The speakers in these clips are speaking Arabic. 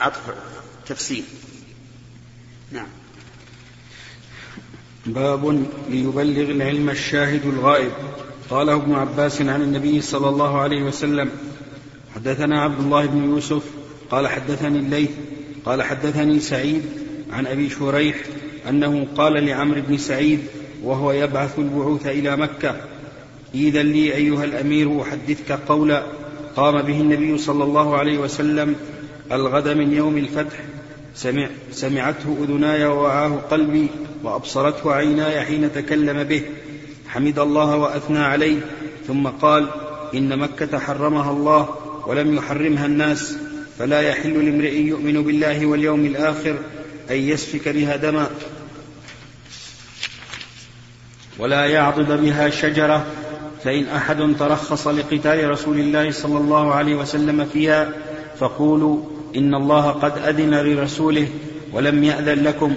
عطف تفسير. نعم. باب ليبلغ العلم الشاهد الغائب. قاله ابن عباس عن النبي صلى الله عليه وسلم حدثنا عبد الله بن يوسف قال حدثني الليث قال حدثني سعيد عن أبي شريح أنه قال لعمرو بن سعيد وهو يبعث البعوث إلى مكة اذا لي أيها الأمير أحدثك قولا. قام به النبي صلى الله عليه وسلم الغد من يوم الفتح. سمع سمعته أذناي ووعاه قلبي وأبصرته عيناي حين تكلم به. حمد الله وأثنى عليه. ثم قال إن مكة حرمها الله ولم يحرمها الناس. فلا يحل لامرئ يؤمن بالله واليوم الآخر أن يسفك بها دما. ولا يعضد بها شجرة. فإن أحد ترخص لقتال رسول الله صلى الله عليه وسلم فيها فقولوا إن الله قد أذن لرسوله ولم يأذن لكم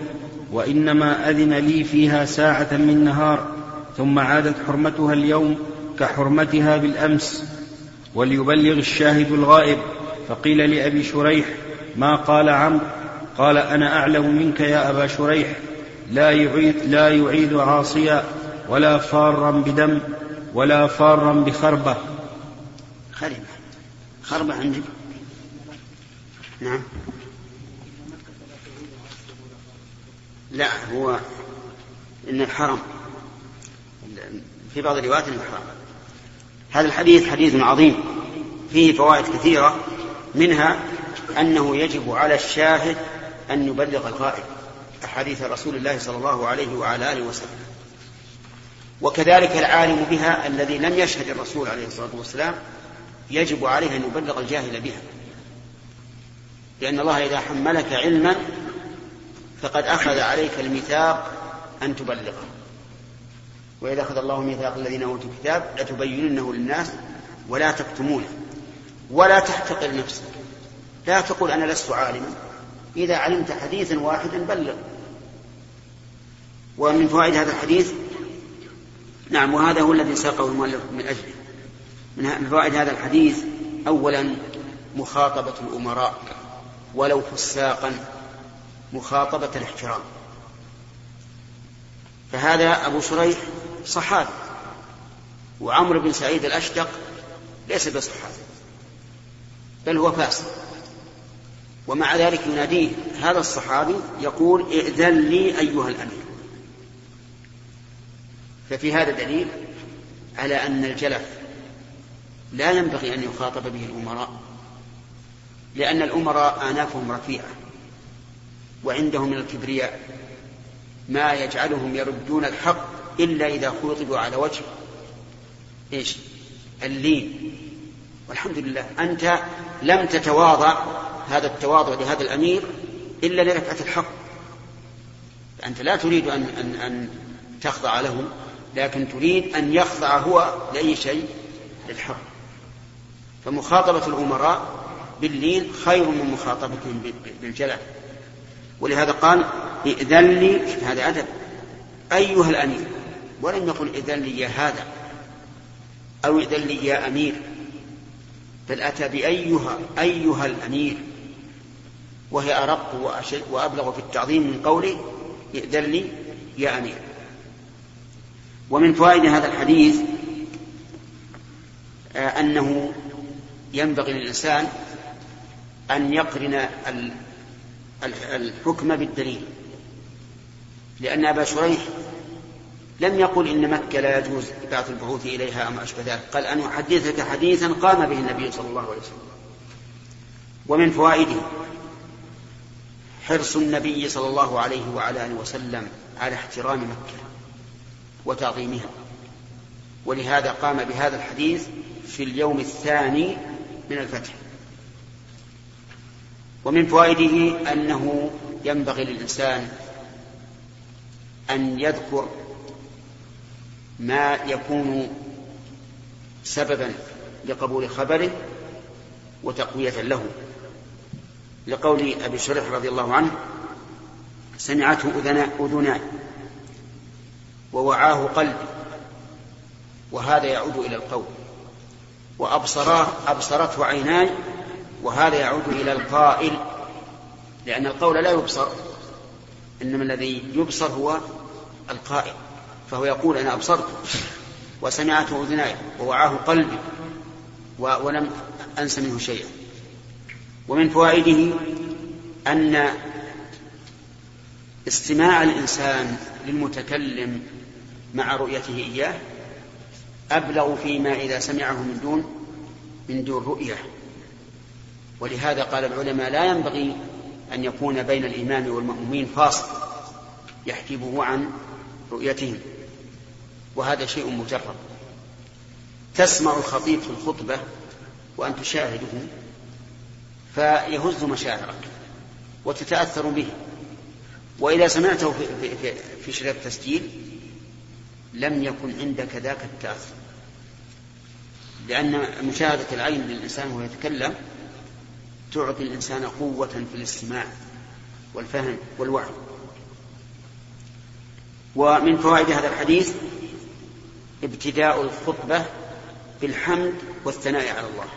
وإنما أذن لي فيها ساعة من نهار ثم عادت حرمتها اليوم كحرمتها بالأمس. وليبلغ الشاهد الغائب فقيل لأبي شريح ما قال عمرو؟ قال أنا أعلم منك يا أبا شريح لا يعيد لا يعيد عاصيا ولا فارا بدم ولا فارا بخربة. خربة. خربة عندك نعم. لا هو إن الحرم في بعض الروايات إن الحرم هذا الحديث حديث عظيم فيه فوائد كثيرة منها أنه يجب على الشاهد أن يبلغ الغائب أحاديث رسول الله صلى الله عليه وعلى آله وسلم. وكذلك العالم بها الذي لم يشهد الرسول عليه الصلاة والسلام يجب عليه أن يبلغ الجاهل بها. لأن الله إذا حملك علما فقد أخذ عليك الميثاق أن تبلغه. وإذا أخذ الله ميثاق الذين أوتوا الكتاب لتبيننه للناس ولا تكتمونه ولا تحتقر نفسك. لا تقول أنا لست عالما. إذا علمت حديثا واحدا بلغ. ومن فوائد هذا الحديث نعم وهذا هو الذي ساقه المؤلف من أجله من فوائد هذا الحديث أولا مخاطبة الأمراء. ولو فساقا مخاطبة الاحترام. فهذا أبو شريح صحابي وعمرو بن سعيد الأشدق ليس بصحابي بل هو فاسق. ومع ذلك يناديه هذا الصحابي يقول ائذن لي أيها الأمير. ففي هذا دليل على أن الجلف لا ينبغي أن يخاطب به الأمراء لأن الأمراء آنافهم رفيعة وعندهم من الكبرياء ما يجعلهم يردون الحق إلا إذا خوطبوا على وجه إيش؟ اللين. والحمد لله أنت لم تتواضع هذا التواضع لهذا الأمير إلا لرفعة الحق. أنت لا تريد أن, أن, أن تخضع له لكن تريد أن يخضع هو لأي شيء للحق. فمخاطبة الأمراء باللين خير من مخاطبتهم بالجلال. ولهذا قال ائذن لي هذا أدب أيها الأمير ولم يقل ائذن لي يا هذا أو ائذن لي يا أمير بل أتى بأيها أيها الأمير وهي أرق وأبلغ في التعظيم من قوله ائذن لي يا أمير. ومن فوائد هذا الحديث آه، أنه ينبغي للإنسان أن يقرن الحكم بالدليل. لأن أبا شريح لم يقل إن مكة لا يجوز بعث البعوث إليها أو ما أشبه ذلك. قال أن أحدثك حديثا قام به النبي صلى الله عليه وسلم. ومن فوائده حرص النبي صلى الله عليه وعلى آله وسلم على احترام مكة وتعظيمها. ولهذا قام بهذا الحديث في اليوم الثاني من الفتح. ومن فوائده أنه ينبغي للإنسان أن يذكر ما يكون سببا لقبول خبره وتقوية له. لقول أبي شريح رضي الله عنه سمعته أذناي ووعاه قلبي وهذا يعود إلى القول وأبصراه أبصرته عيناي وهذا يعود إلى القائل لأن القول لا يبصر إنما الذي يبصر هو القائل فهو يقول أنا أبصرت وسمعته أذناي ووعاه قلبي ولم أنس منه شيئا. ومن فوائده أن استماع الإنسان للمتكلم مع رؤيته إياه أبلغ فيما إذا سمعه من دون من دون رؤية. ولهذا قال العلماء لا ينبغي أن يكون بين الإمام والمأمومين فاصل يحجبه عن رؤيتهم وهذا شيء مجرد تسمع الخطيب في الخطبة وأن تشاهده فيهز مشاعرك وتتأثر به. وإذا سمعته في, في, في, شريط تسجيل لم يكن عندك ذاك التأثر. لأن مشاهدة العين للإنسان وهو يتكلم تعطي الإنسان قوة في الاستماع والفهم والوعي. ومن فوائد هذا الحديث ابتداء الخطبة بالحمد والثناء على الله.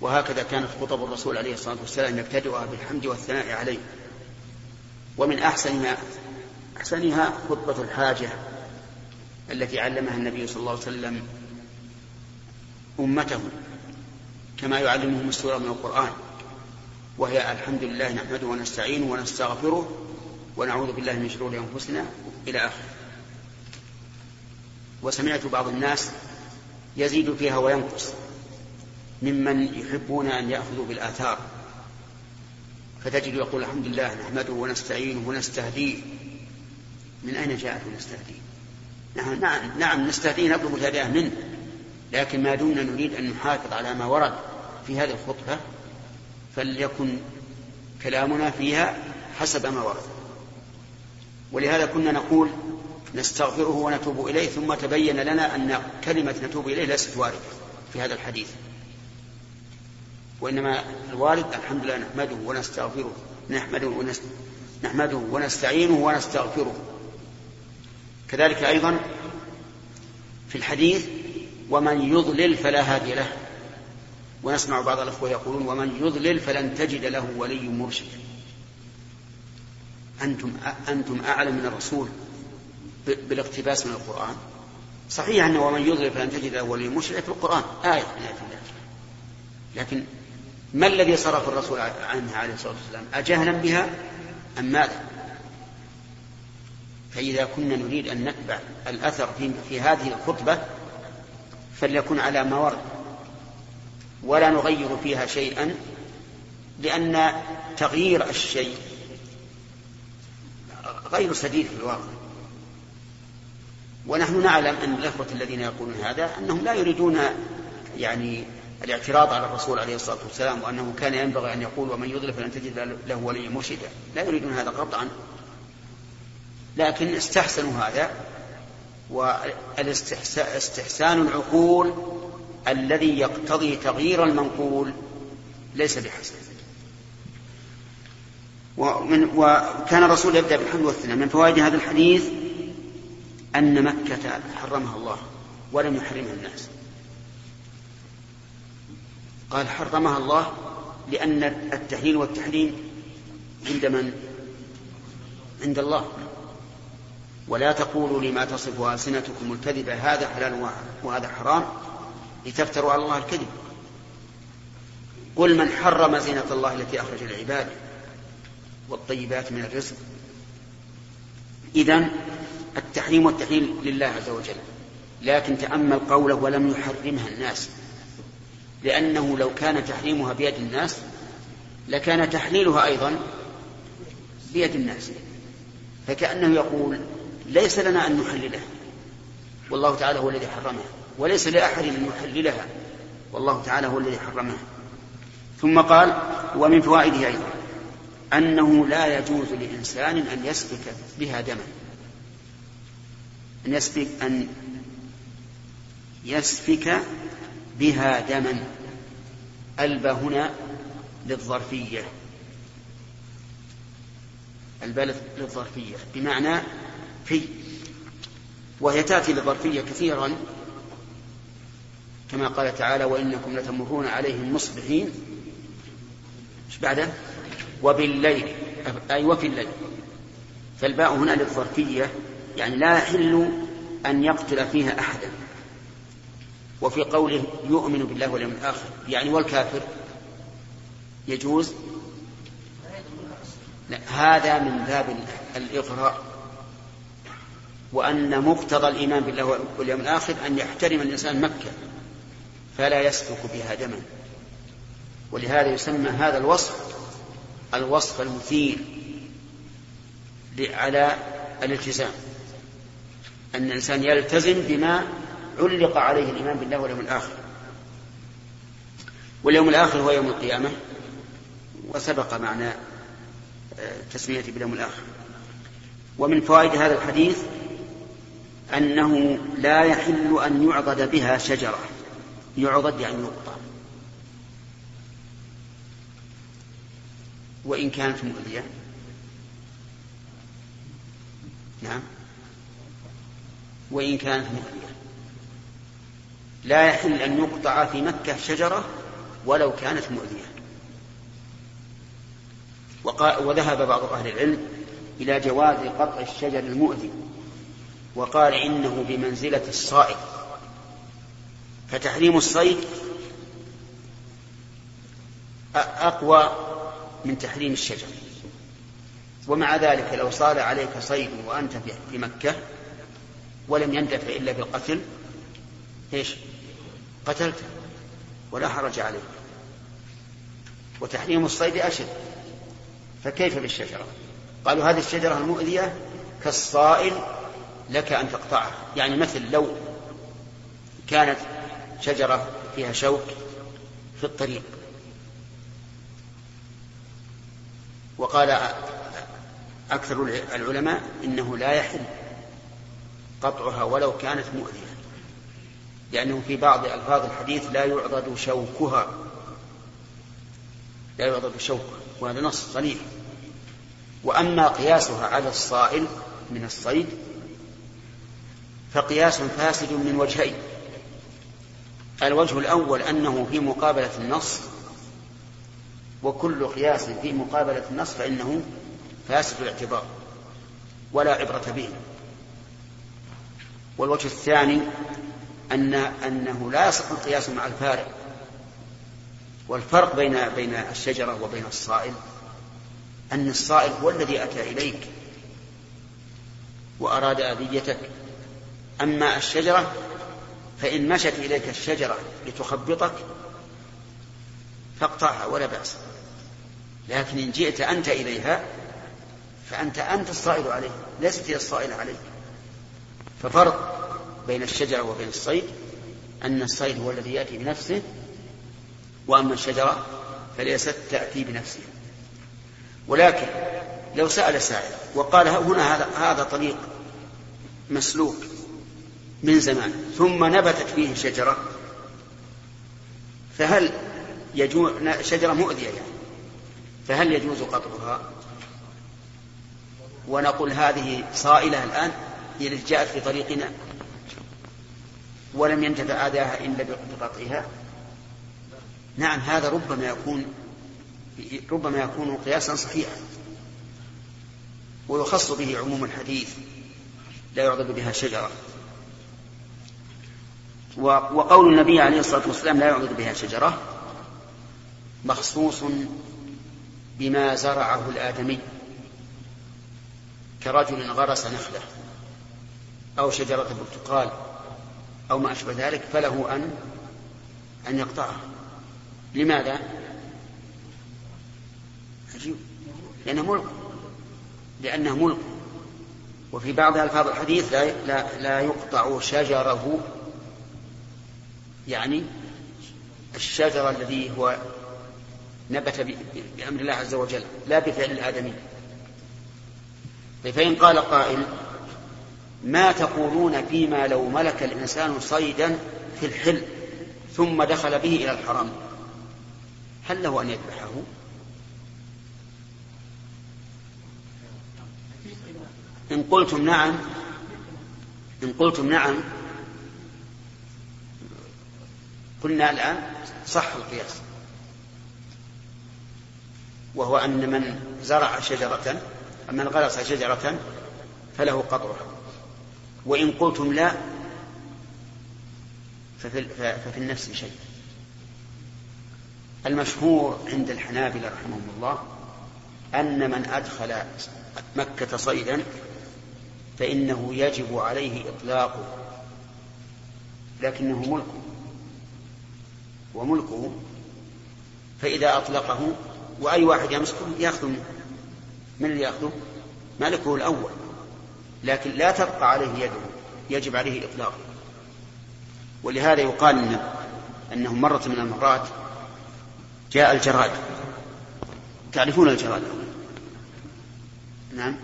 وهكذا كانت خطب الرسول عليه الصلاة والسلام يبتدئها بالحمد والثناء عليه. ومن أحسن ما أحسنها خطبة الحاجة التي علمها النبي صلى الله عليه وسلم أمته. كما يعلمهم السورة من القرآن. وهي الحمد لله نحمده ونستعينه ونستغفره ونعوذ بالله من شرور أنفسنا إلى آخره. وسمعت بعض الناس يزيد فيها وينقص ممن يحبون أن يأخذوا بالآثار. فتجد يقول الحمد لله نحمده ونستعينه ونستهديه. من أين جاءت ونستهديه؟ نعم, نعم, نعم نستهديه نطلب الهداية منه. لكن ما دمنا نريد أن نحافظ على ما ورد في هذه الخطبة فليكن كلامنا فيها حسب ما ورد ولهذا كنا نقول نستغفره ونتوب إليه ثم تبين لنا أن كلمة نتوب إليه ليست واردة في هذا الحديث وإنما الوارد الحمد لله نحمده ونستغفره نحمده. نحمده ونستعينه ونستغفره كذلك أيضا في الحديث ومن يضلل فلا هادي له. ونسمع بعض الأخوة يقولون ومن يضلل فلن تجد له ولي مرشد. أنتم أنتم أعلم من الرسول بالاقتباس من القرآن؟ صحيح أنه ومن يضلل فلن تجد له ولي مرشد في القرآن. آية من آيات الله لكن ما الذي صرف الرسول عنها عليه الصلاة والسلام؟ أجهلا بها أم ماذا؟ فإذا كنا نريد أن نتبع الأثر في, في هذه الخطبة فليكن على ما ورد. ولا نغير فيها شيئا لأن تغيير الشيء غير سديد في الواقع. ونحن نعلم أن الأخوة الذين يقولون هذا أنهم لا يريدون يعني الاعتراض على الرسول عليه الصلاة والسلام وأنه كان ينبغي أن يقول ومن يضلل فلن تجد له وليا مرشدا لا يريدون هذا قطعا. لكن استحسنوا هذا والاستحسان العقول الذي يقتضي تغيير المنقول ليس بحسن. ومن وكان الرسول يبدأ بالحمد والثناء. من فوائد هذا الحديث أن مكة حرمها الله ولم يحرمها الناس. قال حرمها الله لأن التحليل والتحريم عند من؟ عند الله. ولا تقولوا لما تصف ألسنتكم الكذب هذا حلال وهذا حرام لتفتروا على الله الكذب. قل من حرم زينة الله التي أخرج العباد والطيبات من الرزق. إذا التحريم والتحليل لله عز وجل. لكن تأمل قوله ولم يحرمها الناس. لأنه لو كان تحريمها بيد الناس لكان تحليلها أيضا بيد الناس. فكأنه يقول ليس لنا أن نحللها والله تعالى هو الذي حرمها وليس لأحد أن يحللها. والله تعالى هو الذي حرمها ثم قال ومن فوائده أيضا أنه لا يجوز لإنسان أن يسفك بها دما. أن يسفك أن يسفك بها دما. ألبى هنا للظرفية. البلد للظرفية. بمعنى في وهي تأتي للظرفية كثيرا كما قال تعالى وإنكم لتمرون عليهم مصبحين. إيش بعده؟ وبالليل أي وفي الليل. فالباء هنا للظرفية يعني لا يحل أن يقتل فيها أحدا وفي قوله يؤمن بالله واليوم الآخر. يعني والكافر يجوز؟ لا هذا من باب الإغراء. وأن مقتضى الإيمان بالله واليوم الآخر أن يحترم الإنسان مكة فلا يسفك بها دما. ولهذا يسمى هذا الوصف الوصف المثير على الالتزام أن الإنسان يلتزم بما علق عليه الإيمان بالله واليوم الآخر. واليوم الآخر هو يوم القيامة وسبق معنى آه، تسمية باليوم الآخر. ومن فوائد هذا الحديث أنه لا يحل أن يعضد بها شجرة. يعضد يعني يقطع. وإن كانت مؤذية نعم. وإن كانت مؤذية لا يحل أن يقطع في مكة شجرة ولو كانت مؤذية وذهب بعض أهل العلم إلى جواز قطع الشجر المؤذي. وقال إنه بمنزلة الصائد. فتحريم الصيد أقوى من تحريم الشجر. ومع ذلك لو صار عليك صيد وأنت في مكة ولم يندفع إلا بالقتل إيش؟ قتلته ولا حرج عليك. وتحريم الصيد أشد. فكيف بالشجرة؟ قالوا هذه الشجرة المؤذية كالصائل لك أن تقطعها. يعني مثل لو كانت شجرة فيها شوك في الطريق. وقال أكثر العلماء إنه لا يحل قطعها ولو كانت مؤذية. لأنه في بعض ألفاظ الحديث لا يعضد شوكها. لا يعضد شوكها. وهذا نص صريح. وأما قياسها على الصائل من الصيد فقياس فاسد من وجهين. الوجه الأول أنه في مقابلة النص وكل قياس في مقابلة النص فإنه فاسد الاعتبار ولا عبرة به. والوجه الثاني أن أنه لا يصح القياس مع الفارق. والفرق بين بين الشجرة وبين الصائل أن الصائل هو الذي أتى إليك وأراد أذيتك. أما الشجرة فإن مشت إليك الشجرة لتخبطك فاقطعها ولا بأس. لكن إن جئت أنت إليها فأنت أنت الصائل عليه ليست هي الصائلة عليك ففرق بين الشجرة وبين الصيد أن الصيد هو الذي يأتي بنفسه وأما الشجرة فليست تأتي بنفسها ولكن لو سأل سائل وقال هنا هذا هذا طريق مسلوك من زمان ثم نبتت فيه شجرة فهل يجوز شجرة مؤذية يعني. فهل يجوز قطعها؟ ونقول هذه صائلة الآن هي التي جاءت في طريقنا. ولم ينتفع آذاها إلا بقطعها. نعم هذا ربما يكون ربما يكون قياسا صحيحا. ويخص به عموم الحديث. لا يعضد بها شجرة. وقول النبي عليه الصلاة والسلام لا يعضد بها شجرة مخصوص بما زرعه الآدمي كرجل غرس نخلة أو شجرة برتقال أو ما أشبه ذلك فله أن أن يقطعها لماذا؟ عجيب. لأنه ملك. لأنه ملك. وفي بعض ألفاظ الحديث لا, لا, لا يقطع شجره يعني الشجر الذي هو نبت بأمر الله عز وجل لا بفعل الآدمي فإن قال قائل ما تقولون فيما لو ملك الإنسان صيدا في الحل ثم دخل به إلى الحرم؟ هل له أن يذبحه؟ إن قلتم نعم إن قلتم نعم قلنا الآن صح القياس. وهو أن من زرع شجرة من غرس شجرة فله قطرها وإن قلتم لا ففي, ففي النفس شيء. المشهور عند الحنابلة رحمهم الله أن من أدخل مكة صيدا فإنه يجب عليه إطلاقه لكنه ملكه. وملكه. فإذا أطلقه وأي واحد يمسكه يأخذ منه. من اللي يأخذه؟ ملكه الأول. لكن لا تبقى عليه يده يجب عليه إطلاقه. ولهذا يقال إن أنه مرة من المرات جاء الجراد تعرفون الجراد نعم.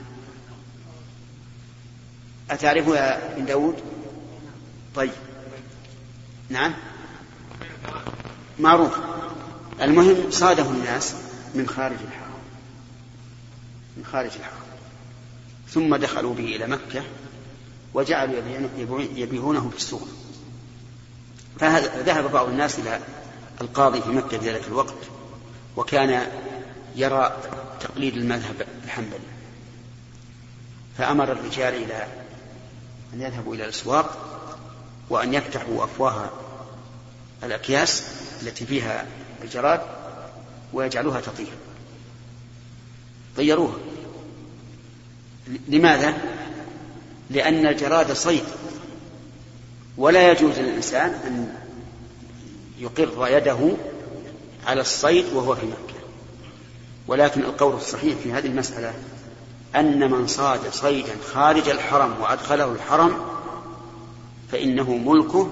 أتعرفه يا بن داود؟ طيب. نعم. معروف. المهم صاده الناس من خارج الحرم. من خارج الحرم. ثم دخلوا به إلى مكة وجعلوا يبيعونه في السوق. فذهب بعض الناس إلى القاضي في مكة في ذلك الوقت وكان يرى تقليد المذهب الحنبلي فأمر الرجال إلى أن يذهبوا إلى الأسواق وأن يفتحوا أفواه الأكياس التي فيها الجراد ويجعلوها تطير. طيروها. لماذا؟ لأن الجراد صيد. ولا يجوز للإنسان أن يقر يده على الصيد وهو في مكة. ولكن القول الصحيح في هذه المسألة أن من صاد صيدا خارج الحرم وأدخله الحرم فإنه ملكه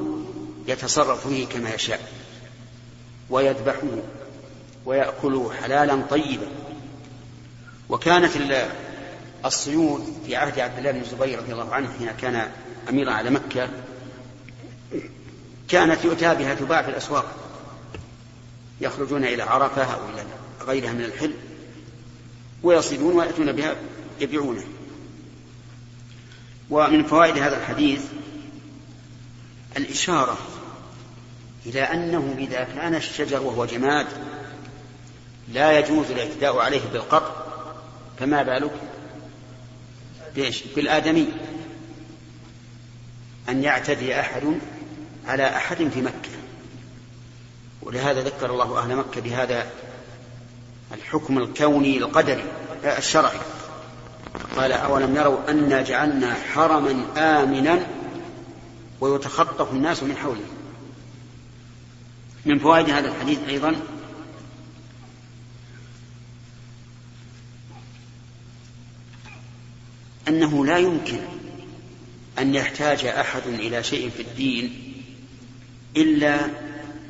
يتصرف فيه كما يشاء. ويذبحه ويأكله حلالا طيبا. وكانت الصيود في عهد عبد الله بن الزبير رضي الله عنه حين كان أميرا على مكة كانت يؤتى بها تباع في الأسواق. يخرجون إلى عرفة أو إلى غيرها من الحل ويصيدون ويأتون بها يبيعونه. ومن فوائد هذا الحديث الإشارة إلى أنه إذا كان الشجر وهو جماد لا يجوز الاعتداء عليه بالقطع فما بالك؟ بإيش؟ بالآدمي. أن يعتدي أحد على أحد في مكة. ولهذا ذكر الله أهل مكة بهذا الحكم الكوني القدري الشرعي. قال أولم يروا أنا جعلنا حرما آمنا ويتخطف الناس من حوله من فوائد هذا الحديث أيضا. أنه لا يمكن أن يحتاج أحد إلى شيء في الدين إلا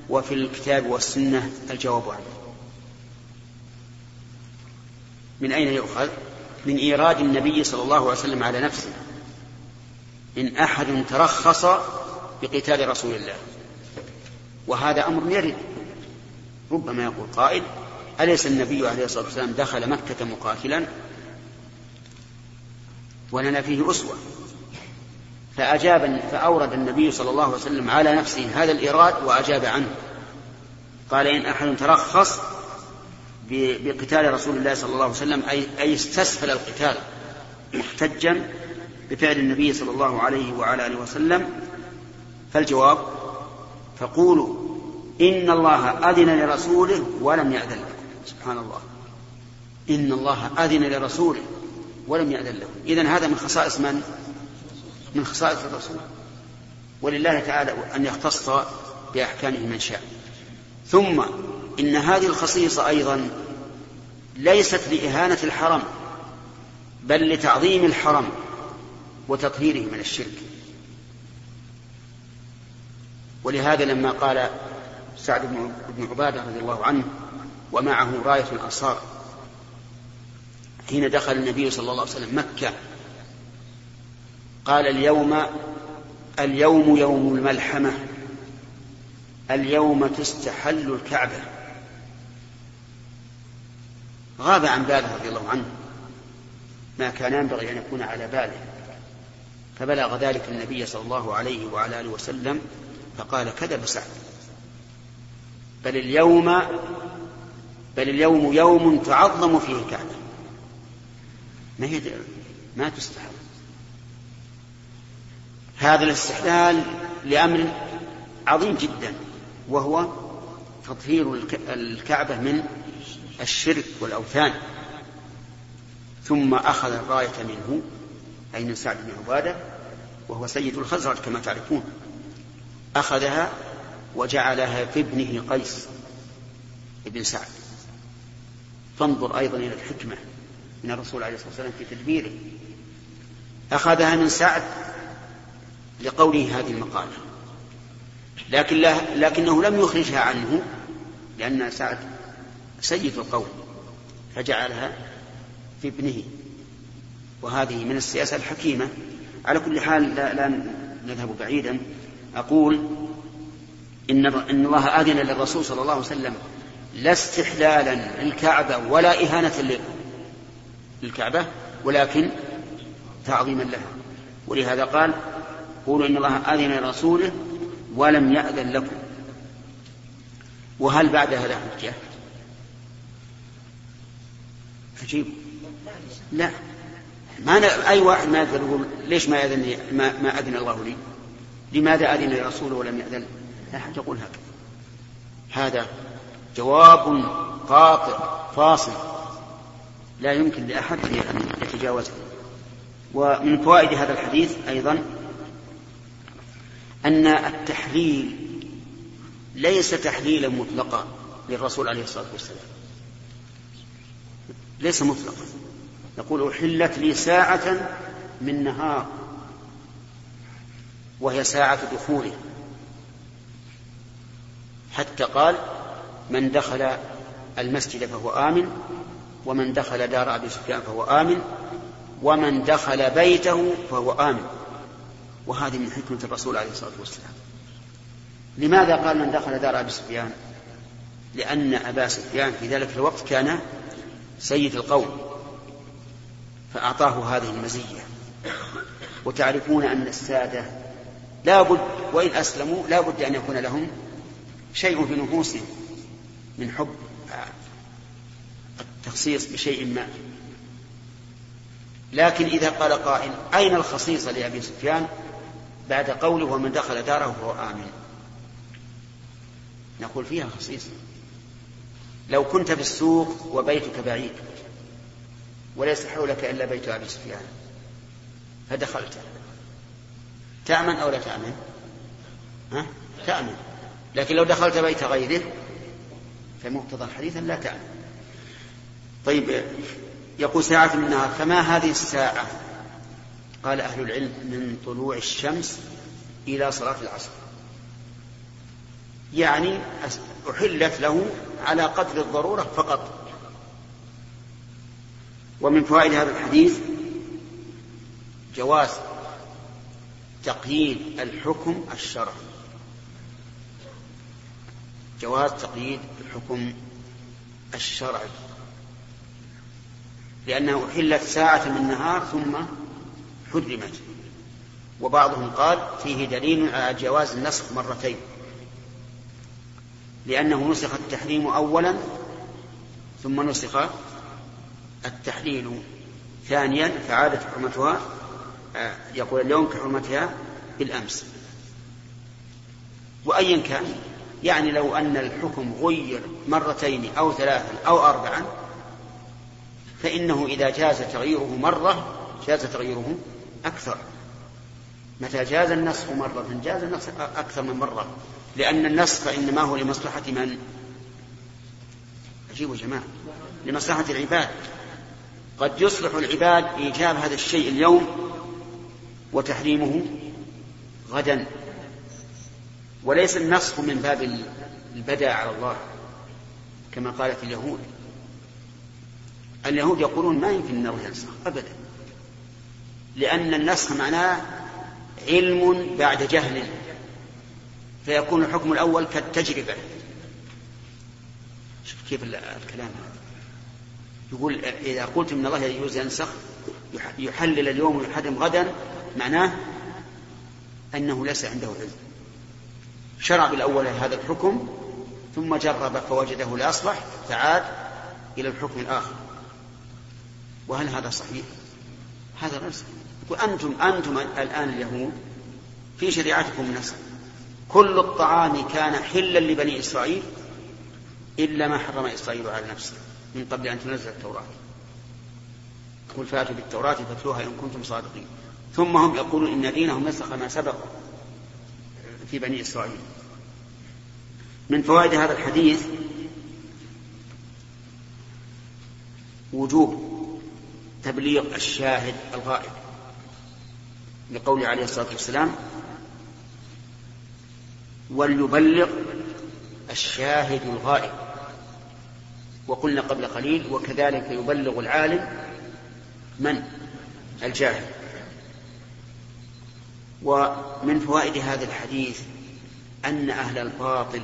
وفي الكتاب والسنة الجواب عنه من أين يؤخذ؟ من إيراد النبي صلى الله عليه وسلم على نفسه. إن أحد ترخص بقتال رسول الله. وهذا أمر يرد. ربما يقول قائل أليس النبي عليه الصلاة والسلام دخل مكة مقاتلا؟ ولنا فيه أسوة. فأجاب فأورد النبي صلى الله عليه وسلم على نفسه هذا الإيراد وأجاب عنه. قال إن أحد ترخص بقتال رسول الله صلى الله عليه وسلم أي, أي استسهل القتال محتجا بفعل النبي صلى الله عليه وعلى آله وسلم فالجواب فقولوا إن الله أذن لرسوله ولم يأذن لكم سبحان الله. إن الله أذن لرسوله ولم يأذن لكم إذن هذا من خصائص من؟ من خصائص الرسول. ولله تعالى أن يختص بأحكامه من شاء. ثم إن هذه الخصيصة أيضا ليست لإهانة الحرم بل لتعظيم الحرم وتطهيره من الشرك. ولهذا لما قال سعد بن عبادة رضي الله عنه ومعه راية الأنصار. حين دخل النبي صلى الله عليه وسلم مكة قال اليوم اليوم يوم الملحمة اليوم تستحل الكعبة. غاب عن باله رضي الله عنه. ما كان ينبغي أن يكون على باله. فبلغ ذلك النبي صلى الله عليه وعلى آله وسلم فقال كذب سعد. بل اليوم بل اليوم يوم تعظم فيه الكعبة. ما هي ما تستحب هذا الاستحلال لأمر عظيم جدا وهو تطهير الكعبة من الشرك والأوثان. ثم أخذ الراية منه أي من سعد بن عبادة؟ وهو سيد الخزرج كما تعرفون. أخذها وجعلها في ابنه قيس بن سعد. فانظر أيضا إلى الحكمة من الرسول عليه الصلاة والسلام في تدبيره. أخذها من سعد لقوله هذه المقالة. لكن لا لكنه لم يخرجها عنه لأن سعد سيد القوم فجعلها في ابنه. وهذه من السياسة الحكيمة. على كل حال لا, لا نذهب بعيدا. أقول إن, إن الله أذن للرسول صلى الله عليه وسلم لا استحلالا للكعبة ولا إهانة للكعبة ولكن تعظيما لها. ولهذا قال قولوا إن الله أذن لرسوله ولم يأذن لكم. وهل بعد هذا حجة؟ عجيب. لا. ما ن... أي واحد ما يقول ليش ما أذن ما, ما أذن الله لي؟ لماذا أذن لرسوله ولم يأذن؟ لا أحد يقول هكذا هذا جواب قاطع فاصل. لا يمكن لأحد أن يتجاوزه. ومن فوائد هذا الحديث أيضا أن التحليل ليس تحليلا مطلقا للرسول عليه الصلاة والسلام. ليس مطلقا. يقول أحلت لي ساعة من نهار وهي ساعة دخوله حتى قال من دخل المسجد فهو آمن ومن دخل دار أبي سفيان فهو آمن ومن دخل بيته فهو آمن. وهذه من حكمة الرسول عليه الصلاة والسلام. لماذا قال من دخل دار أبي سفيان؟ لأن أبا سفيان في ذلك الوقت كان سيد القوم فأعطاه هذه المزية. وتعرفون أن السادة لا بد وإن أسلموا لا بد أن يكون لهم شيء في نفوسهم من حب التخصيص بشيء ما. لكن إذا قال قائل أين الخصيصة لأبي سفيان؟ بعد قوله ومن دخل داره فهو آمن. نقول فيها خصيصة. لو كنت في السوق وبيتك بعيد وليس حولك إلا بيت أبي سفيان فدخلت. تأمن أو لا تأمن؟ ها؟ تأمن. لكن لو دخلت بيت غيره فمقتضى الحديث لا تأمن طيب يقول ساعة من النهار فما هذه الساعة؟ قال أهل العلم من طلوع الشمس إلى صلاة العصر. يعني أحلت له على قدر الضرورة فقط. ومن فوائد هذا الحديث جواز تقييد الحكم الشرعي. جواز تقييد الحكم الشرعي لأنه أحلت ساعة من النهار ثم حرمت. وبعضهم قال فيه دليل على جواز النسخ مرتين. لأنه نسخ التحريم أولا ثم نسخ التحليل ثانيا فعادت حرمتها آه، يقول اليوم كحرمتها بالأمس. وأيا كان يعني لو أن الحكم غير مرتين أو ثلاثا أو أربعا فإنه إذا جاز تغييره مرة جاز تغييره أكثر. متى جاز النسخ مرة؟ جاز النسخ أكثر من مرة. لأن النسخ إنما هو لمصلحة من؟ عجيب يا جماعة. لمصلحة العباد. قد يصلح العباد إيجاب هذا الشيء اليوم وتحريمه غدا. وليس النسخ من باب البدع على الله كما قالت اليهود. اليهود يقولون ما يمكن أنه ينسخ أبدا. لأن النسخ معناه علم بعد جهل فيكون الحكم الأول كالتجربة. شوف كيف الكلام هذا. يقول إذا قلت إن الله يجوز ينسخ يحلل اليوم ويحرم غدا معناه أنه ليس عنده علم. شرع بالأول هذا الحكم ثم جرب فوجده لا يصلح فعاد إلى الحكم الآخر. وهل هذا صحيح؟ هذا غير وأنتم أنتم الآن اليهود في شريعتكم النسخ كل الطعام كان حلا لبني إسرائيل إلا ما حرم إسرائيل على نفسه من قبل أن تنزل التوراة. قل فأتوا بالتوراة فاتلوها إن كنتم صادقين. ثم هم يقولون إن دينهم نسخ ما سبق. في بني إسرائيل. من فوائد هذا الحديث وجوب تبليغ الشاهد الغائب لقوله عليه الصلاة والسلام وليبلغ الشاهد الغائب. وقلنا قبل قليل وكذلك يبلغ العالم من؟ الجاهل. ومن فوائد هذا الحديث أن أهل الباطل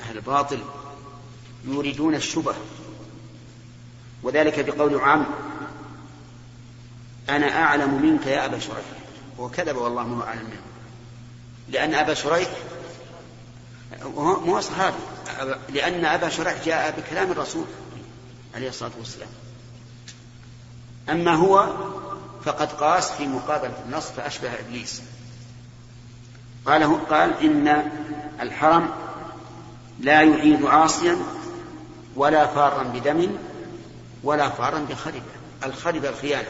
أهل الباطل يريدون الشبه. وذلك بقول عام أنا أعلم منك يا أبا شريح. وكذب والله ما أعلم منه. لأن أبا شريح مو صحابي. لأن أبا شريح جاء بكلام الرسول عليه الصلاة والسلام. أما هو فقد قاس في مقابلة النص فأشبه إبليس. قال قال إن الحرم لا يعيد عاصيا ولا فارا بدم ولا فارا بخربة. الخربة الخيانة.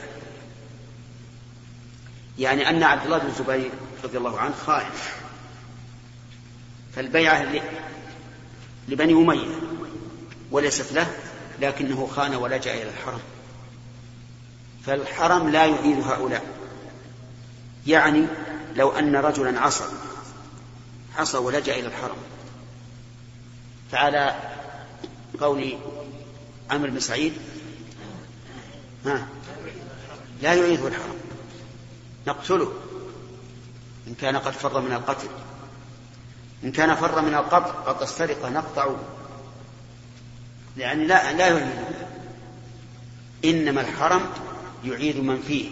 يعني أن عبد الله بن الزبير رضي الله عنه خائن. فالبيعة لبني أمية وليست له لكنه خان ولجأ إلى الحرم. فالحرم لا يعيد هؤلاء. يعني لو أن رجلا عصى عصى ولجأ إلى الحرم. فعلى قول عمرو بن سعيد ها لا يعيده الحرم. نقتله. إن كان قد فر من القتل. إن كان فر من القتل قد السرقة نقطع. يعني لا لا يعيده إنما الحرم يعيد من فيه.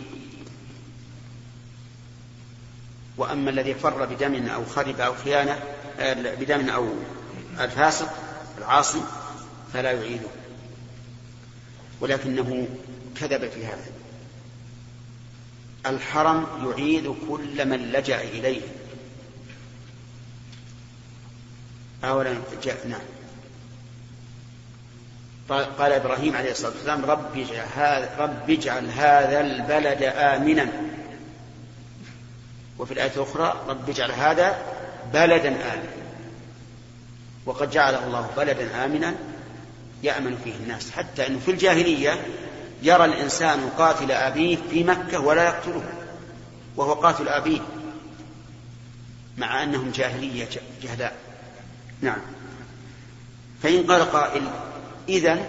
وأما الذي فر بدم أو خرب أو خيانة آه، بدم أو الفاسق العاصي فلا يعيده. ولكنه كذب في هذا. الحرم يعيد كل من لجأ إليه. أولا جاء نعم. قال إبراهيم عليه الصلاة والسلام رب اجعل هذا, رب اجعل هذا البلد آمنا. وفي الآية الأخرى رب اجعل هذا بلدا آمنا. وقد جعله الله بلدا آمنا يأمن فيه الناس حتى أنه في الجاهلية يرى الإنسان قاتل أبيه في مكة ولا يقتله وهو قاتل أبيه مع أنهم جاهلية جهلاء. نعم. فإن قال قائل إذا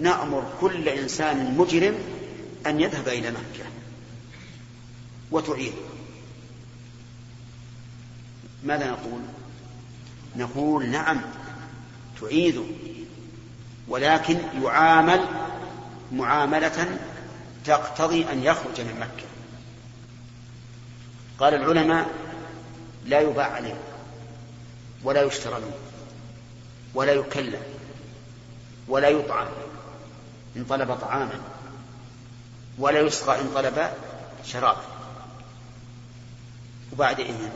نأمر كل إنسان مجرم أن يذهب إلى مكة وتعيد. ماذا نقول؟ نقول نعم تعيد ولكن يعامل معاملة تقتضي أن يخرج من مكة. قال العلماء لا يباع عليه ولا يشترى منه ولا يكلم. ولا يطعم إن طلب طعاما ولا يسقى إن طلب شرابا وبعد إذن.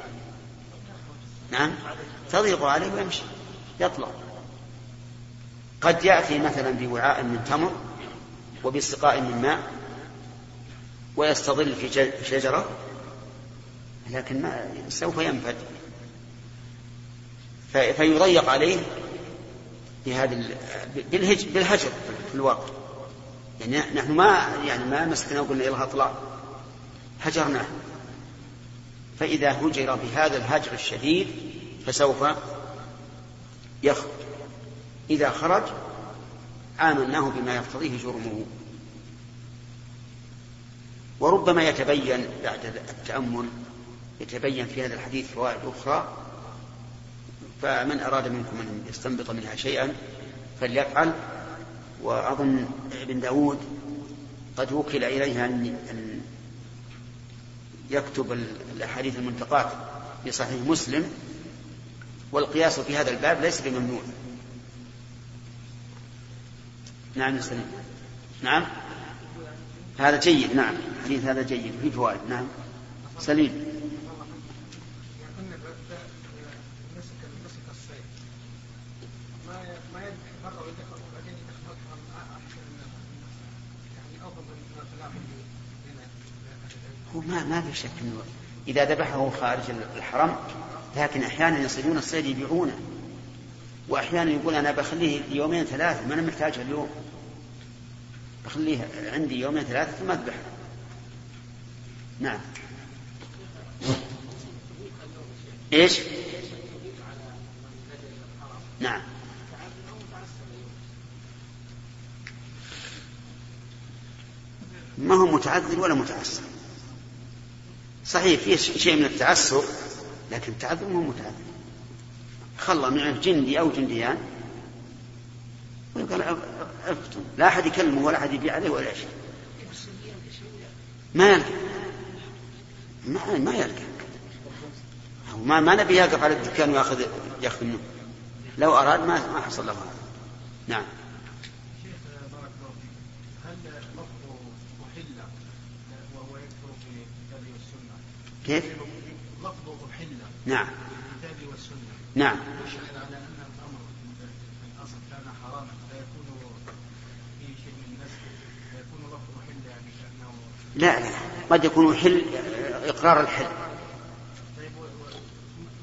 نعم؟ تضيق عليه ويمشي يطلع قد يأتي مثلا بوعاء من تمر وبسقاء من ماء ويستظل في شجرة لكن ما سوف ينفد. فيضيق عليه بهذه بالهجر في الواقع. يعني نحن ما يعني ما مسكنا وقلنا يلا اطلع هجرناه فإذا هجر بهذا الهجر الشديد فسوف يخرج. إذا خرج آمناه بما يقتضيه جرمه. وربما يتبين بعد التأمل يتبين في هذا الحديث فوائد أخرى فمن أراد منكم أن يستنبط منها شيئا فليفعل. وأظن ابن داود قد وكل إليها أن يكتب الأحاديث المنتقات في صحيح مسلم والقياس في هذا الباب ليس بممنوع. نعم سليم. نعم. هذا جيد نعم. حديث هذا جيد في فوائد. نعم. سليم. هو ما ما في شك إنه إذا ذبحه خارج الحرم لكن أحيانا يصيدون الصيد يبيعونه. وأحيانا يقول أنا بخليه يومين ثلاثة ما أنا محتاجه اليوم. بخليه عندي يومين ثلاثة ثم أذبحه. نعم. إيش؟ نعم. ما هو متعذر ولا متعسر. صحيح في شيء من التعسر لكن التعذر ما هو متعذر. خلى معه جندي أو جنديان ويقال عفتم لا أحد يكلمه ولا أحد يبيع عليه ولا شيء. ما يلقى. ما, ما يلقى. ما, ما نبي يقف على الدكان وياخذ ياخذ منه. لو أراد ما ما حصل له هذا. نعم. كيف؟ لفظ أحل نعم. الكتاب والسنة نعم. يشهد على أن الأمر الأصل كان حراما فيكون في شيء من النسخ فيكون لفظ أحل يعني كأنه لا لا. قد يكون حل إقرار الحل. طيب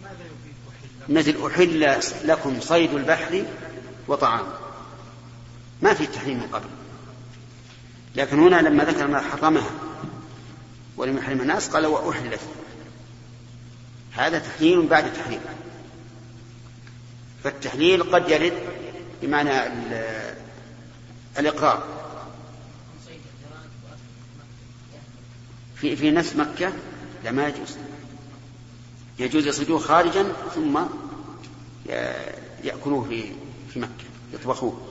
ماذا يفيد أحل؟ نزل أحل لكم صيد البحر وطعام. ما في تحريم من قبل. لكن هنا لما ذكر ما حرمها ولم يحرم الناس قال وأحلت. هذا تحليل بعد تحريم فالتحليل قد يرد بمعنى الإقرار. في في نفس مكة لا ما يجوز. يجوز يصيدوه خارجا ثم يأكلوه في في مكة يطبخوه.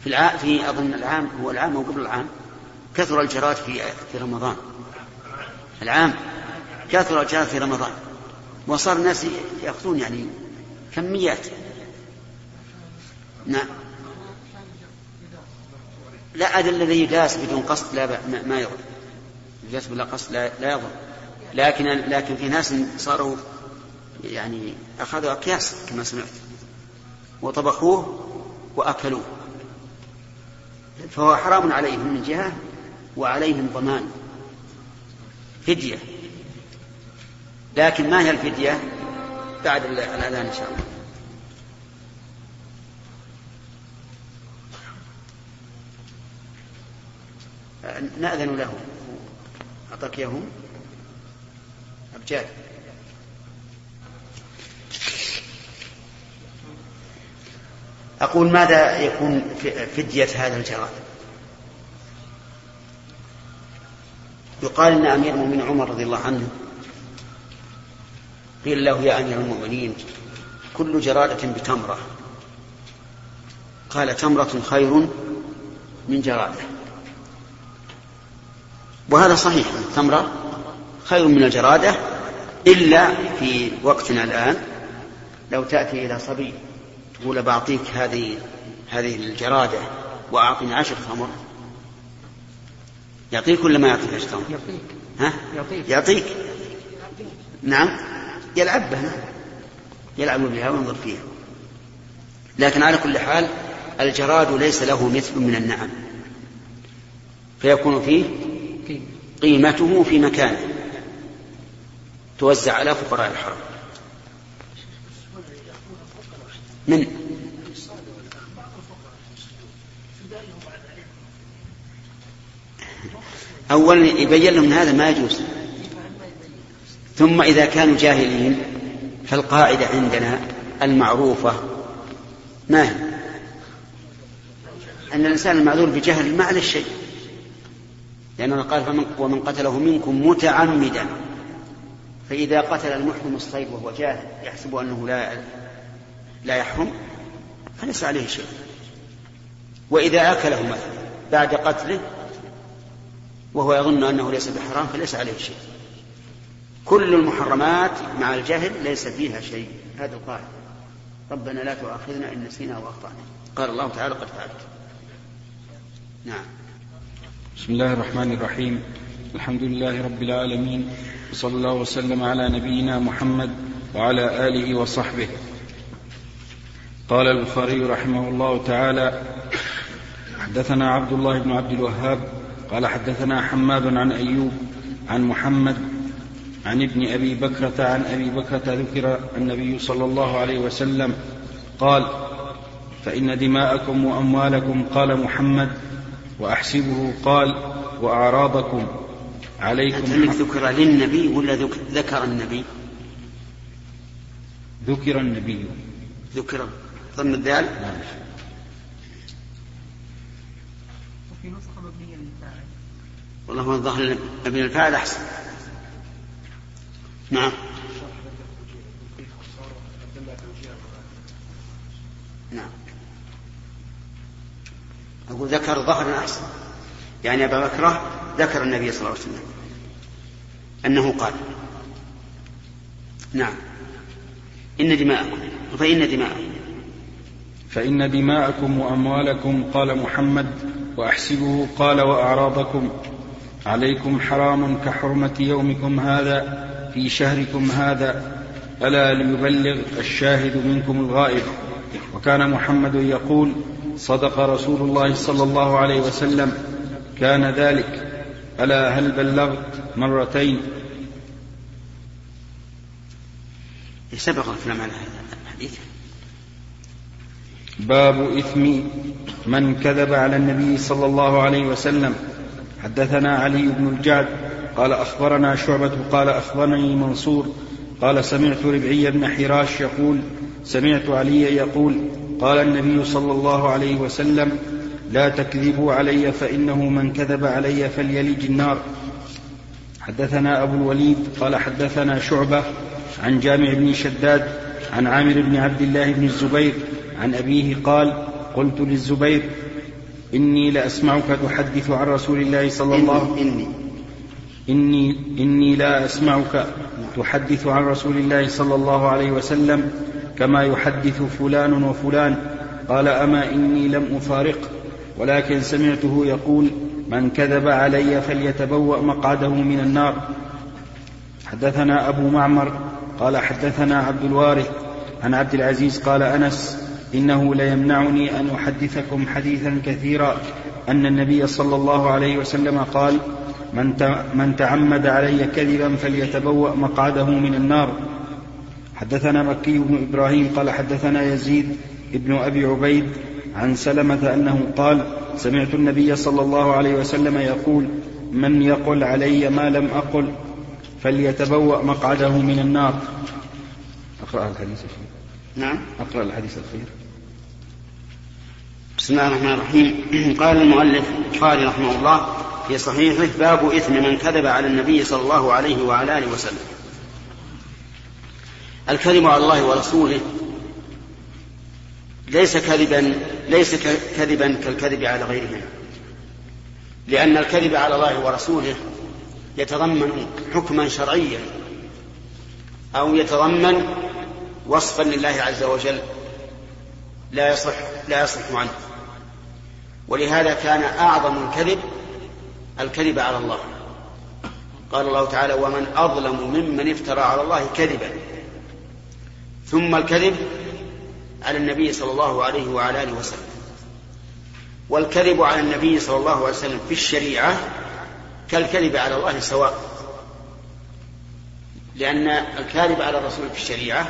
في الع... في أظن العام هو العام أو قبل العام كثر الجراد في في رمضان. العام. كثر الجراد في رمضان. وصار الناس يأخذون يعني كميات. نعم. لا هذا الذي يداس بدون قصد لا ما يضر. يداس بلا قصد لا, لا يضر. لكن لكن في ناس صاروا يعني أخذوا أكياس كما سمعت. وطبخوه وأكلوه. فهو حرام عليهم من جهة وعليهم ضمان. فدية. لكن ما هي الفدية؟ بعد الأذان إن شاء الله. نأذن له. أعطاك إياهم. أبجاد. أقول ماذا يكون فدية هذا الجراد؟ يقال إن أمير المؤمنين عمر رضي الله عنه قيل له يا أمير المؤمنين كل جرادة بتمرة. قال تمرة خير من جرادة. وهذا صحيح التمرة خير من الجرادة إلا في وقتنا الآن لو تأتي إلى صبي تقول بعطيك هذه هذه الجرادة وأعطني عشر تمر. يعطيك ولا ما يعطيك تمر؟ يعطيك. ها؟ يعطيك. يعطيك. نعم. يلعب بها. يلعب بها وينظر فيها. لكن على كل حال الجراد ليس له مثل من النعم. فيكون فيه قيمته في مكانه توزع على فقراء الحرم. من؟ أولا يبين لهم هذا ما يجوز. ثم إذا كانوا جاهلين فالقاعدة عندنا المعروفة ما هي؟ أن الإنسان المعذور بجهل ما عليه شيء. لأنه قال فمن ومن قتله منكم متعمدا. فإذا قتل المحرم الصيد وهو جاهل يحسب أنه لا لا يحرم فليس عليه شيء. وإذا أكله مثلا بعد قتله وهو يظن أنه ليس بحرام فليس عليه شيء. كل المحرمات مع الجهل ليس فيها شيء. هذه القاعدة. ربنا لا تؤاخذنا إن نسينا وأخطأنا قال الله تعالى قد فعلت. نعم. بسم الله الرحمن الرحيم. الحمد لله رب العالمين وصلى الله وسلم على نبينا محمد وعلى آله وصحبه. قال البخاري رحمه الله تعالى حدثنا عبد الله بن عبد الوهاب قال حدثنا حماد عن أيوب عن محمد عن ابن أبي بكرة عن أبي بكرة ذكر النبي صلى الله عليه وسلم قال فإن دماءكم وأموالكم قال محمد وأحسبه قال وأعراضكم عليكم أنت ذكر للنبي ولا ذكر النبي؟ ذكر النبي. ذكر. ضمن الدال نعم. والله هو الظاهر مبني للفاعل أحسن. نعم. نعم. أقول ذكر ظهرا أحسن. يعني أبا بكر ذكر النبي صلى الله عليه وسلم. أنه قال. نعم. إن دماءكم. فإن دماءكم. فإن دماءكم وأموالكم قال محمد وأحسبه قال وأعراضكم. عليكم حرام كحرمة يومكم هذا في شهركم هذا ألا ليبلغ الشاهد منكم الغائب. وكان محمد يقول صدق رسول الله صلى الله عليه وسلم كان ذلك. ألا هل بلغت مرتين؟ سبق الكلام على هذا الحديث. باب إثم من كذب على النبي صلى الله عليه وسلم. حدثنا علي بن الجعد قال أخبرنا شعبة قال أخبرني منصور قال سمعت ربعي بن حراش يقول سمعت علي يقول قال النبي صلى الله عليه وسلم لا تكذبوا علي فإنه من كذب علي فليلج النار. حدثنا أبو الوليد قال حدثنا شعبة عن جامع بن شداد عن عامر بن عبد الله بن الزبير عن أبيه قال قلت للزبير إني لأسمعك تحدث عن رسول الله صلى الله إني. إني إني لا أسمعك تحدث عن رسول الله صلى الله عليه وسلم كما يحدث فلان وفلان. قال أما إني لم أفارق ولكن سمعته يقول من كذب علي فليتبوأ مقعده من النار. حدثنا أبو معمر قال حدثنا عبد الوارث عن عبد العزيز قال أنس إنه ليمنعني أن أحدثكم حديثا كثيرا أن النبي صلى الله عليه وسلم قال من من تعمد علي كذبا فليتبوأ مقعده من النار. حدثنا مكي بن إبراهيم قال حدثنا يزيد ابن أبي عبيد عن سلمة أنه قال سمعت النبي صلى الله عليه وسلم يقول من يقل علي ما لم أقل فليتبوأ مقعده من النار. أقرأ الحديث. نعم. أقرأ الحديث الأخير. بسم الله الرحمن الرحيم. قال المؤلف البخاري رحمه الله في صحيحه باب إثم من كذب على النبي صلى الله عليه وعلى آله وسلم. الكذب على الله ورسوله ليس كذبا ليس كذبا كالكذب على غيرهما لأن الكذب على الله ورسوله يتضمن حكما شرعيا أو يتضمن وصفا لله عز وجل لا يصح لا يصح عنه. ولهذا كان أعظم الكذب الكذب على الله. قال الله تعالى ومن أظلم ممن افترى على الله كذبا. ثم الكذب على النبي صلى الله عليه وعلى آله وسلم. والكذب على النبي صلى الله عليه وسلم في الشريعة كالكذب على الله سواء. لأن الكاذب على الرسول في الشريعة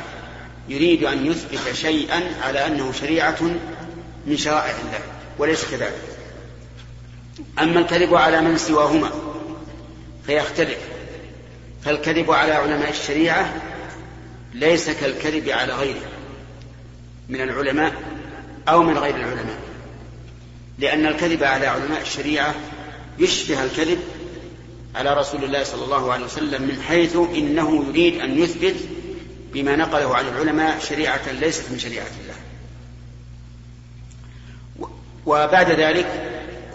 يريد أن يثبت شيئا على أنه شريعة من شرائع الله وليس كذلك؟ أما الكذب على من سواهما فيختلف. فالكذب على علماء الشريعة ليس كالكذب على غيره من العلماء أو من غير العلماء لأن الكذب على علماء الشريعة يشبه الكذب على رسول الله صلى الله عليه وسلم من حيث إنه يريد أن يثبت بما نقله عن العلماء شريعة ليست من شريعة الله. وبعد ذلك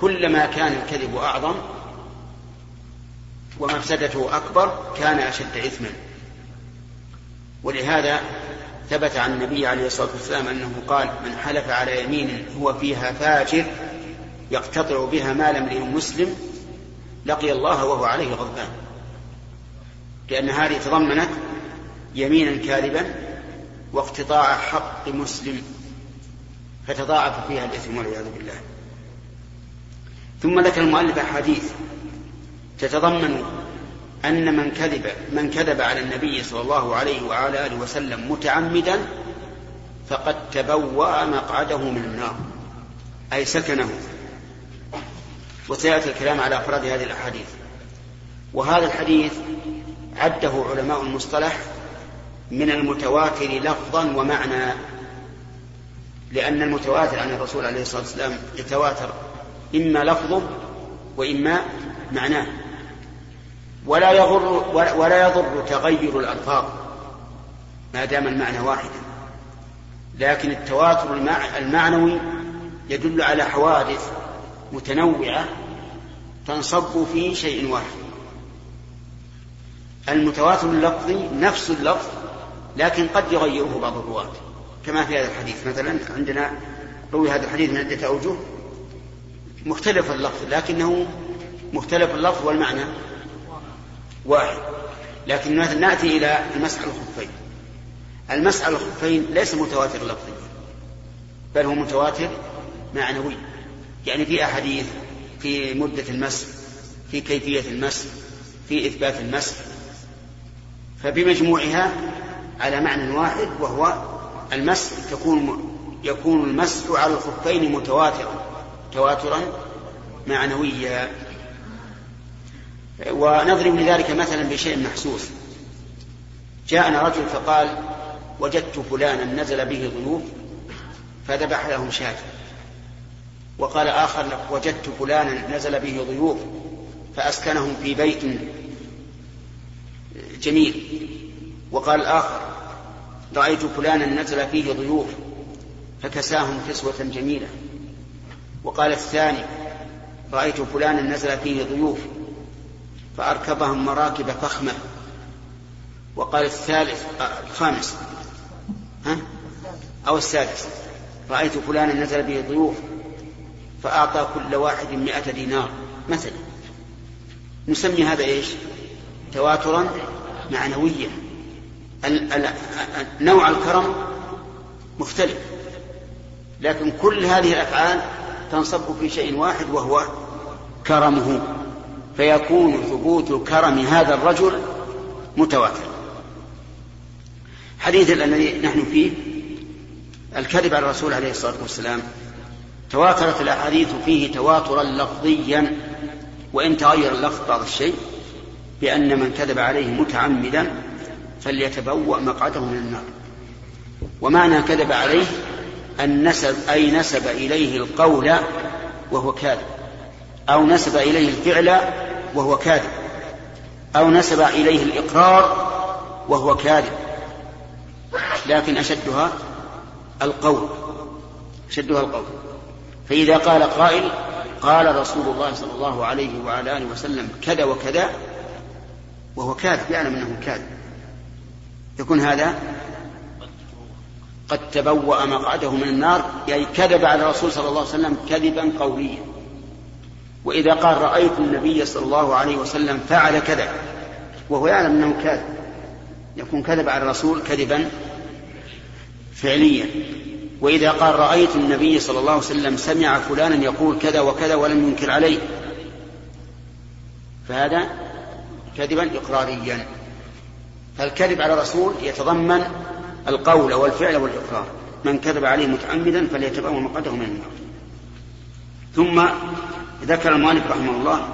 كلما كان الكذب أعظم ومفسدته أكبر كان أشد إثما. ولهذا ثبت عن النبي عليه الصلاة والسلام أنه قال من حلف على يمين هو فيها فاجر يقتطع بها مال امرئ مسلم لقي الله وهو عليه غضبان. لأن هذه تضمنت يمينا كاذبا واقتطاع حق مسلم فتضاعف فيها الإثم والعياذ بالله. ثم ذكر المؤلف أحاديث تتضمن أن من كذب من كذب على النبي صلى الله عليه وعلى آله وسلم متعمدا فقد تبوأ مقعده من النار أي سكنه. وسيأتي الكلام على أفراد هذه الأحاديث. وهذا الحديث عده علماء المصطلح من المتواتر لفظا ومعنى. لأن المتواتر عن الرسول عليه الصلاة والسلام يتواتر إما لفظه وإما معناه. ولا يضر ولا يضر تغير الألفاظ ما دام المعنى واحدا. لكن التواتر المعنوي يدل على حوادث متنوعة تنصب في شيء واحد. المتواتر اللفظي نفس اللفظ لكن قد يغيره بعض الرواة كما في هذا الحديث. مثلا عندنا روي هذا الحديث من عدة أوجه مختلف اللفظ لكنه مختلف اللفظ والمعنى واحد. لكن نأتي إلى المسح الخفين. المسح الخفين ليس متواتر لفظي بل هو متواتر معنوي يعني في أحاديث في مدة المسح في كيفية المسح في إثبات المسح. فبمجموعها على معنى واحد وهو المسح تكون يكون المسح على الخفين متواترا. تواترا معنويا ونضرب لذلك مثلا بشيء محسوس. جاءنا رجل فقال وجدت فلانا نزل به ضيوف فذبح لهم شاة. وقال آخر وجدت فلانا نزل به ضيوف فأسكنهم في بيت جميل. وقال الآخر رأيت فلانا نزل فيه ضيوف فكساهم كسوة جميلة. وقال الثاني رأيت فلانا نزل فيه ضيوف فأركبهم مراكب فخمة. وقال الثالث آه، الخامس ها؟ أو السادس رأيت فلانا نزل به ضيوف فأعطى كل واحد مئة دينار مثلا. نسمي هذا إيش؟ تواترا معنويا. نوع الكرم مختلف لكن كل هذه الأفعال تنصب في شيء واحد وهو كرمه فيكون ثبوت كرم هذا الرجل متواتر. حديث الذي نحن فيه الكذب على الرسول عليه الصلاة والسلام تواترت الأحاديث فيه تواترا لفظيا وإن تغير اللفظ بعض الشيء بأن من كذب عليه متعمدا فليتبوأ مقعده من النار. ومعنى كذب عليه أن نسب أي نسب إليه القول وهو كاذب أو نسب إليه الفعل وهو كاذب أو نسب إليه الإقرار وهو كاذب. لكن أشدها القول أشدها القول. فإذا قال قائل قال رسول الله صلى الله عليه وعلى آله وسلم كذا وكذا وهو كاذب يعلم أنه كاذب. يكون هذا قد تبوأ مقعده من النار يعني كذب على الرسول صلى الله عليه وسلم كذبا قوليا وإذا قال رأيت النبي صلى الله عليه وسلم فعل كذا وهو يعلم أنه كاذب يكون كذب على الرسول كذبا فعليا. وإذا قال رأيت النبي صلى الله عليه وسلم سمع فلانا يقول كذا وكذا ولم ينكر عليه فهذا كذبا إقراريا. فالكذب على الرسول يتضمن القول والفعل والإقرار. من كذب عليه متعمدا فليتبوأ مقعده من النار. ثم ذكر المؤلف رحمه الله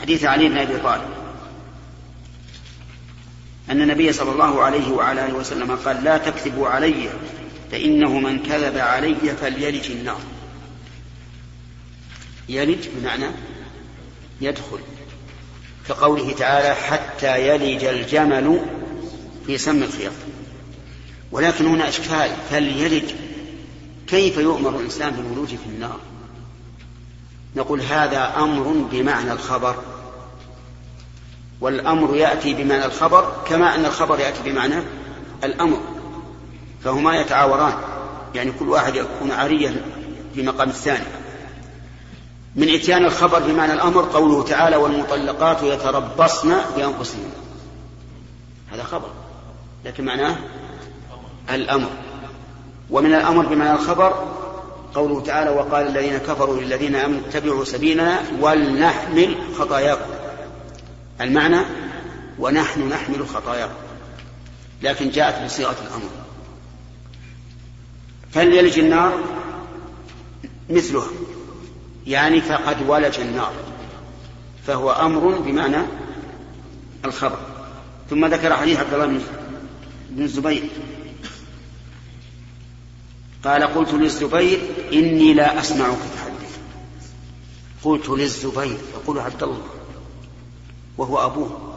حديث علي بن أبي طالب. أن النبي صلى الله عليه وعلى آله وسلم قال لا تكذبوا علي فإنه من كذب علي فليلج النار. يلج بمعنى يدخل. كقوله تعالى حتى يلج الجمل في سم الخياط. ولكن هنا إشكال فليلج كيف يؤمر الإنسان بالولوج في النار؟ نقول هذا أمر بمعنى الخبر. والأمر يأتي بمعنى الخبر كما أن الخبر يأتي بمعنى الأمر. فهما يتعاوران يعني كل واحد يكون عاريا في مقام الثاني. من إتيان الخبر بمعنى الأمر قوله تعالى والمطلقات يتربصن بأنفسهن. هذا خبر لكن معناه الأمر. ومن الأمر بمعنى الخبر قوله تعالى وقال الذين كفروا للذين آمنوا اتبعوا سبيلنا ولنحمل خطاياكم. المعنى ونحن نحمل خطاياكم. لكن جاءت بصيغة الأمر. فليلج النار مثلها. يعني فقد ولج النار. فهو أمر بمعنى الخبر. ثم ذكر حديث عبد الله بن الزبير. قال قلت للزبير إني لا أسمعك تحدث قلت للزبير يقول عبد الله وهو أبوه.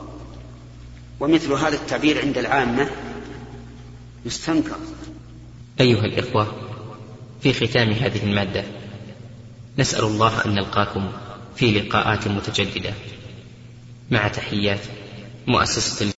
ومثل هذا التعبير عند العامة يستنكر. أيها الإخوة في ختام هذه المادة نسأل الله أن نلقاكم في لقاءات متجددة. مع تحيات مؤسسة